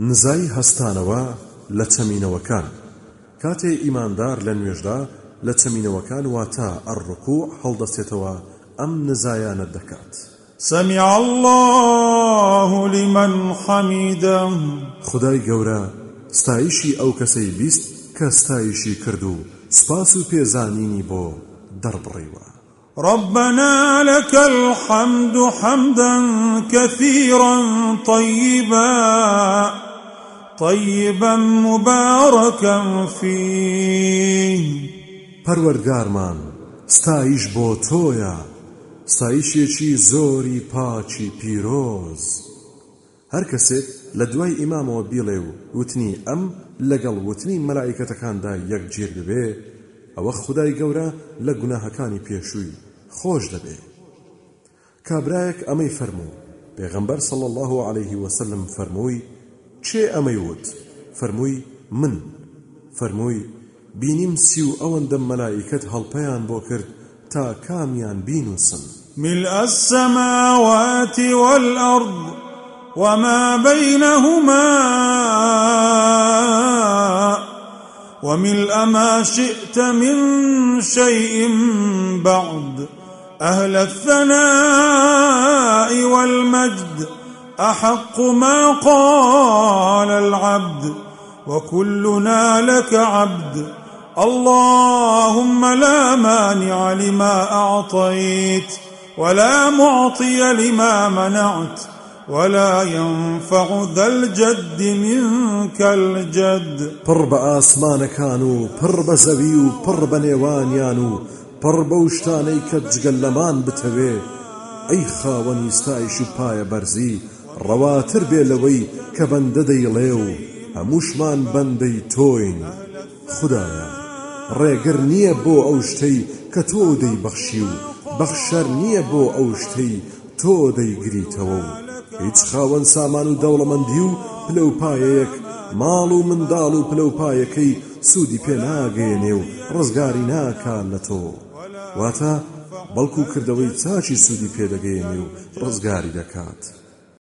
نزای هەستانەوە لە چەمینەوەکان. کاتێ ئیماندار لە نوێژدا لە چەمینەوەکان واتە ئەڕکوع هەڵدەستێتەوە ئەم نزایانە دەکات. سمع الله لمن حميده خدای گەورە ستایشی ئەو کەسەی بیست کە ستایشی کرد و سپاس و پێزانینی بۆ دەربڕیوە. ربنا لك الحمد حمدا كثيرا طيبا طيبا مباركا فيه. پەروەرگارمان ستایش بۆ تۆیە. ستایشێکی زۆری پاچی پیرۆز. هەر کەسێک لە دوای ئیمامەوە بیڵێ و وتنی ئەم لەگەڵ وتنی مەلایکەتەکاندا یەکگیر ببێ ئەوە خدای گەورە لە گوناهەکانی پێشووی. خۆش دەبێ. کابرایەک ئەمەی فەرموو پێغەمبەر صڵ الله عليه وسلم فەرمووی چێ ئەمەی وت؟ فەرمووی من. فەرمووی بینیم سی و ئەوەندە مەلایکەت هەڵپەیان بۆ کرد تا کامیان بینوسن ملء السماوات والأرض وما بينهما وملء ما شئت من شيء بعد. أهل الثناء والمجد أحق ما قال العبد وكلنا لك عبد. اللهم لا مانع لما أعطيت ولا معطي لما منعت ولا ينفع ذا الجد منك الجد. پڕ بە ئاسمانەکان و پڕ بە زەوی و پڕ بە نێوانیان و پڕ بە شتانەی کە جگەل لەمان بتەوێ ئەی خاوەنی ستایش و پایە بەرزی ڕەواتر بێ لەوەی کە بەندە دەیڵێ و هەمووشمان بەندەی تۆین. خدایە ڕێگر نییە بۆ ئەو شتەی کە تۆ دەیبەخشی و بەخشەر نییە بۆ ئەو شتەی تۆ دەیگریتەوە و هیچ خاوەن سامان و دەوڵەمەندی و پلەپایەک ماڵ و منداڵ و پلەپایەکەی سوودی پێ ناگەێنێ و ڕزگاری ناکان لە تۆ. واتە بەڵکو کردەوەی چاچی سوودی پێدەگەێنێ و ڕزگاری دەکات.